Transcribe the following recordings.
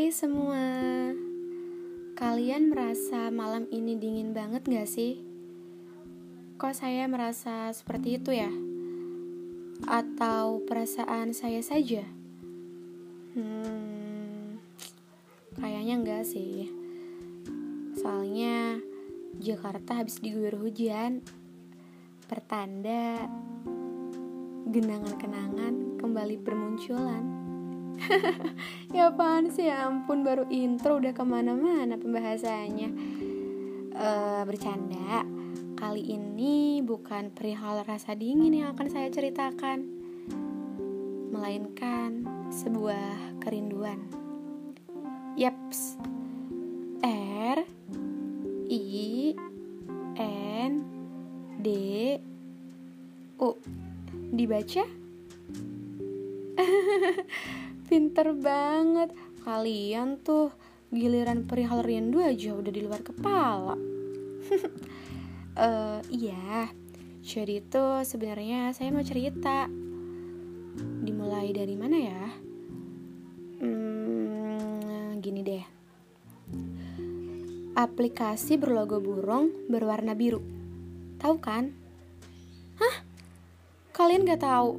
Hai semua Kalian merasa malam ini dingin banget gak sih? Kok saya merasa seperti itu ya? Atau perasaan saya saja? Hmm, kayaknya enggak sih Soalnya Jakarta habis diguyur hujan Pertanda Genangan kenangan kembali bermunculan ya apaan sih? Ya ampun baru intro udah ke mana-mana pembahasannya. Uh, bercanda. Kali ini bukan perihal rasa dingin yang akan saya ceritakan melainkan sebuah kerinduan. Yaps R I N D U. Dibaca Pinter banget. Kalian tuh giliran perihal rindu aja udah di luar kepala. uh, iya. Jadi itu sebenarnya saya mau cerita. Dimulai dari mana ya? Hmm, gini deh. Aplikasi berlogo burung berwarna biru. Tahu kan? Hah? Kalian gak tahu?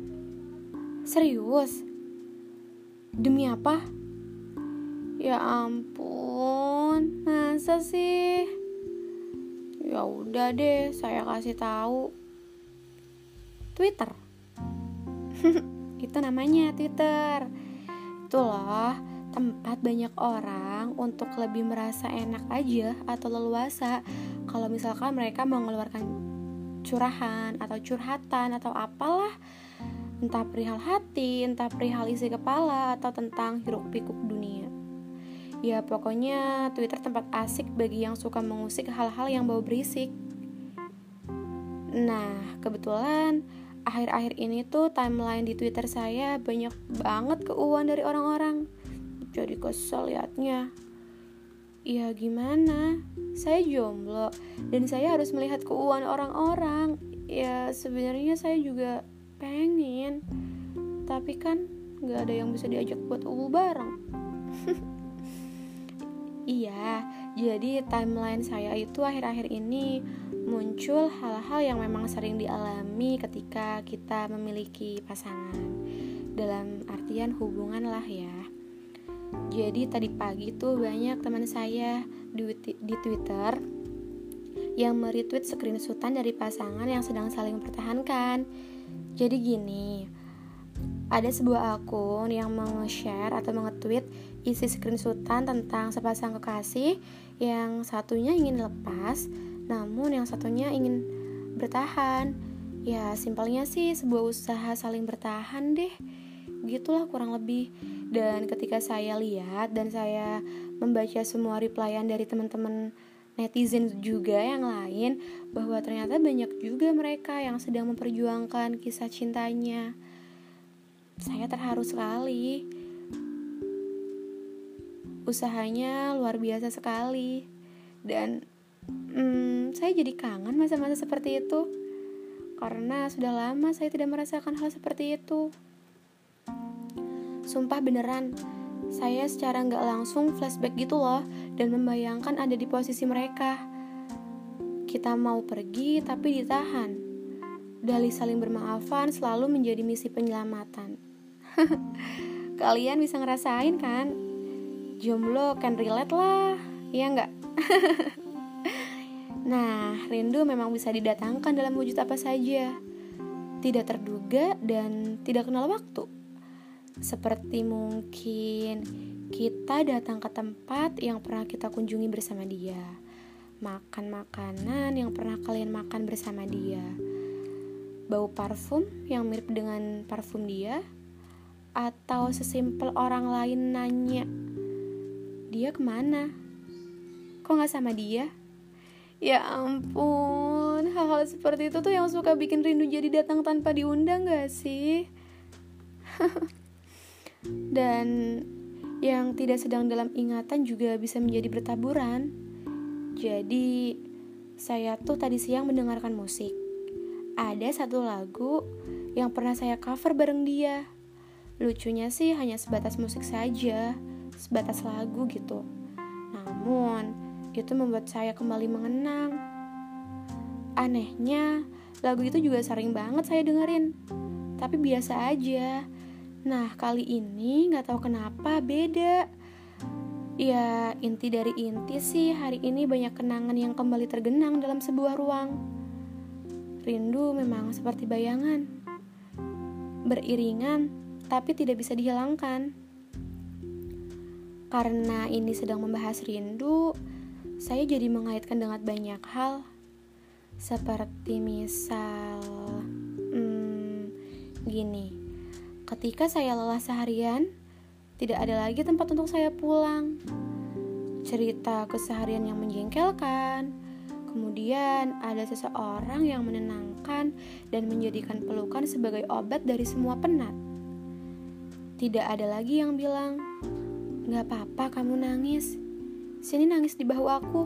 Serius? Demi apa? Ya ampun, masa sih? Ya udah deh, saya kasih tahu. Twitter. Itu namanya Twitter. Itu loh, tempat banyak orang untuk lebih merasa enak aja atau leluasa kalau misalkan mereka mengeluarkan curahan atau curhatan atau apalah entah perihal hati, entah perihal isi kepala, atau tentang hiruk pikuk dunia. Ya pokoknya Twitter tempat asik bagi yang suka mengusik hal-hal yang bau berisik. Nah, kebetulan akhir-akhir ini tuh timeline di Twitter saya banyak banget keuuan dari orang-orang. Jadi kesel liatnya. Ya gimana? Saya jomblo dan saya harus melihat keuuan orang-orang. Ya sebenarnya saya juga pengen tapi kan nggak ada yang bisa diajak buat ubu bareng. Iya jadi timeline saya itu akhir-akhir ini muncul hal-hal yang memang sering dialami ketika kita memiliki pasangan. Dalam artian hubungan lah ya. Jadi tadi pagi tuh banyak teman saya di, di Twitter yang meretweet screenshotan dari pasangan yang sedang saling mempertahankan jadi gini, ada sebuah akun yang meng-share atau menge-tweet isi screenshotan tentang sepasang kekasih yang satunya ingin lepas, namun yang satunya ingin bertahan. Ya, simpelnya sih sebuah usaha saling bertahan deh. Gitulah kurang lebih. Dan ketika saya lihat dan saya membaca semua replyan dari teman-teman netizen juga yang lain bahwa ternyata banyak juga mereka yang sedang memperjuangkan kisah cintanya. Saya terharu sekali. Usahanya luar biasa sekali. Dan hmm, saya jadi kangen masa-masa seperti itu. Karena sudah lama saya tidak merasakan hal seperti itu. Sumpah beneran, saya secara nggak langsung flashback gitu loh dan membayangkan ada di posisi mereka. Kita mau pergi tapi ditahan. Dalih saling bermaafan selalu menjadi misi penyelamatan. Kalian bisa ngerasain kan? Jomblo kan relate lah, iya nggak? nah, rindu memang bisa didatangkan dalam wujud apa saja. Tidak terduga dan tidak kenal waktu seperti mungkin kita datang ke tempat yang pernah kita kunjungi bersama dia, makan makanan yang pernah kalian makan bersama dia, bau parfum yang mirip dengan parfum dia, atau sesimpel orang lain nanya, dia ke mana? Kok gak sama dia? Ya ampun, hal-hal seperti itu tuh yang suka bikin rindu jadi datang tanpa diundang gak sih? dan yang tidak sedang dalam ingatan juga bisa menjadi bertaburan. Jadi, saya tuh tadi siang mendengarkan musik. Ada satu lagu yang pernah saya cover bareng dia. Lucunya sih hanya sebatas musik saja, sebatas lagu gitu. Namun, itu membuat saya kembali mengenang. Anehnya, lagu itu juga sering banget saya dengerin. Tapi biasa aja. Nah, kali ini nggak tahu kenapa beda. Ya, inti dari inti sih hari ini banyak kenangan yang kembali tergenang dalam sebuah ruang. Rindu memang seperti bayangan. Beriringan, tapi tidak bisa dihilangkan. Karena ini sedang membahas rindu, saya jadi mengaitkan dengan banyak hal seperti misal hmm, gini ketika saya lelah seharian tidak ada lagi tempat untuk saya pulang cerita keseharian yang menjengkelkan kemudian ada seseorang yang menenangkan dan menjadikan pelukan sebagai obat dari semua penat tidak ada lagi yang bilang Gak apa-apa kamu nangis Sini nangis di bahu aku.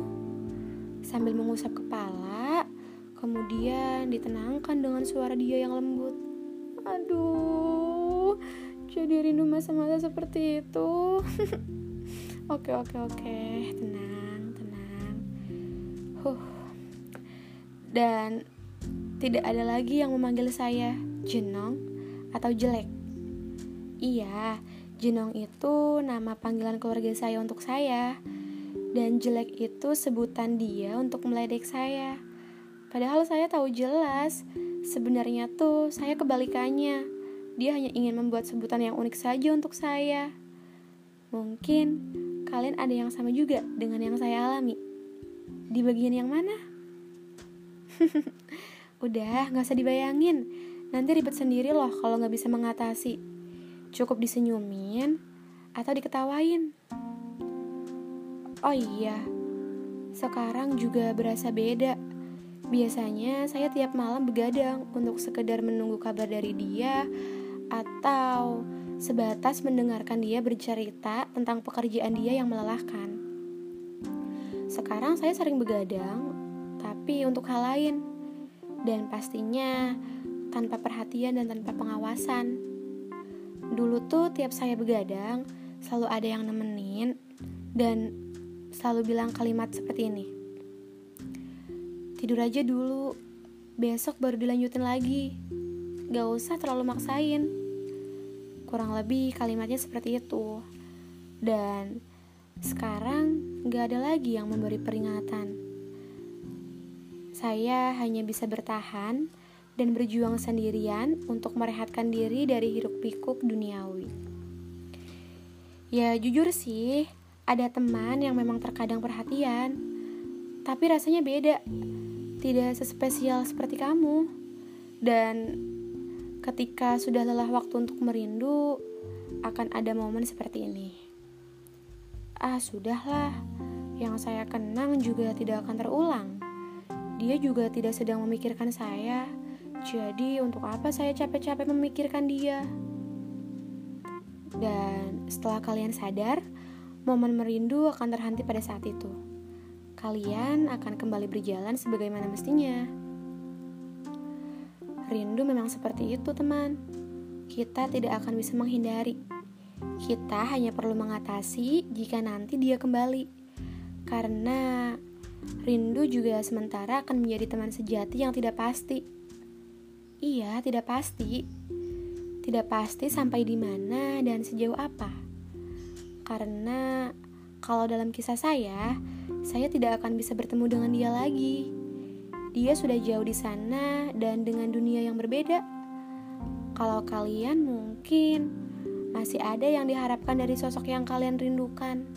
Sambil mengusap kepala, kemudian ditenangkan dengan suara dia yang lembut. Aduh, jadi rindu masa-masa seperti itu. oke, oke, oke, tenang, tenang. Huh. Dan tidak ada lagi yang memanggil saya Jenong atau jelek. Iya, Jenong itu nama panggilan keluarga saya untuk saya dan jelek itu sebutan dia untuk meledek saya. Padahal saya tahu jelas, sebenarnya tuh saya kebalikannya. Dia hanya ingin membuat sebutan yang unik saja untuk saya. Mungkin kalian ada yang sama juga dengan yang saya alami. Di bagian yang mana? Udah, gak usah dibayangin. Nanti ribet sendiri loh kalau gak bisa mengatasi. Cukup disenyumin atau diketawain. Oh iya, sekarang juga berasa beda. Biasanya saya tiap malam begadang untuk sekedar menunggu kabar dari dia atau sebatas mendengarkan dia bercerita tentang pekerjaan dia yang melelahkan. Sekarang saya sering begadang, tapi untuk hal lain. Dan pastinya tanpa perhatian dan tanpa pengawasan. Dulu tuh tiap saya begadang, selalu ada yang nemenin dan selalu bilang kalimat seperti ini. Tidur aja dulu, besok baru dilanjutin lagi. Gak usah terlalu maksain. Kurang lebih kalimatnya seperti itu. Dan sekarang gak ada lagi yang memberi peringatan. Saya hanya bisa bertahan dan berjuang sendirian untuk merehatkan diri dari hiruk pikuk duniawi. Ya jujur sih, ada teman yang memang terkadang perhatian, tapi rasanya beda. Tidak sespesial seperti kamu. Dan ketika sudah lelah waktu untuk merindu, akan ada momen seperti ini. Ah, sudahlah. Yang saya kenang juga tidak akan terulang. Dia juga tidak sedang memikirkan saya. Jadi, untuk apa saya capek-capek memikirkan dia? Dan setelah kalian sadar, momen merindu akan terhenti pada saat itu. Kalian akan kembali berjalan sebagaimana mestinya. Rindu memang seperti itu, teman. Kita tidak akan bisa menghindari. Kita hanya perlu mengatasi jika nanti dia kembali. Karena rindu juga sementara akan menjadi teman sejati yang tidak pasti. Iya, tidak pasti. Tidak pasti sampai di mana dan sejauh apa. Karena kalau dalam kisah saya, saya tidak akan bisa bertemu dengan dia lagi. Dia sudah jauh di sana dan dengan dunia yang berbeda. Kalau kalian mungkin masih ada yang diharapkan dari sosok yang kalian rindukan.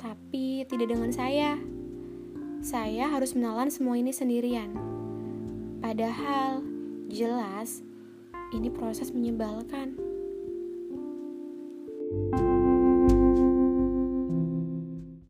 Tapi tidak dengan saya. Saya harus menelan semua ini sendirian. Padahal jelas ini proses menyebalkan. thank you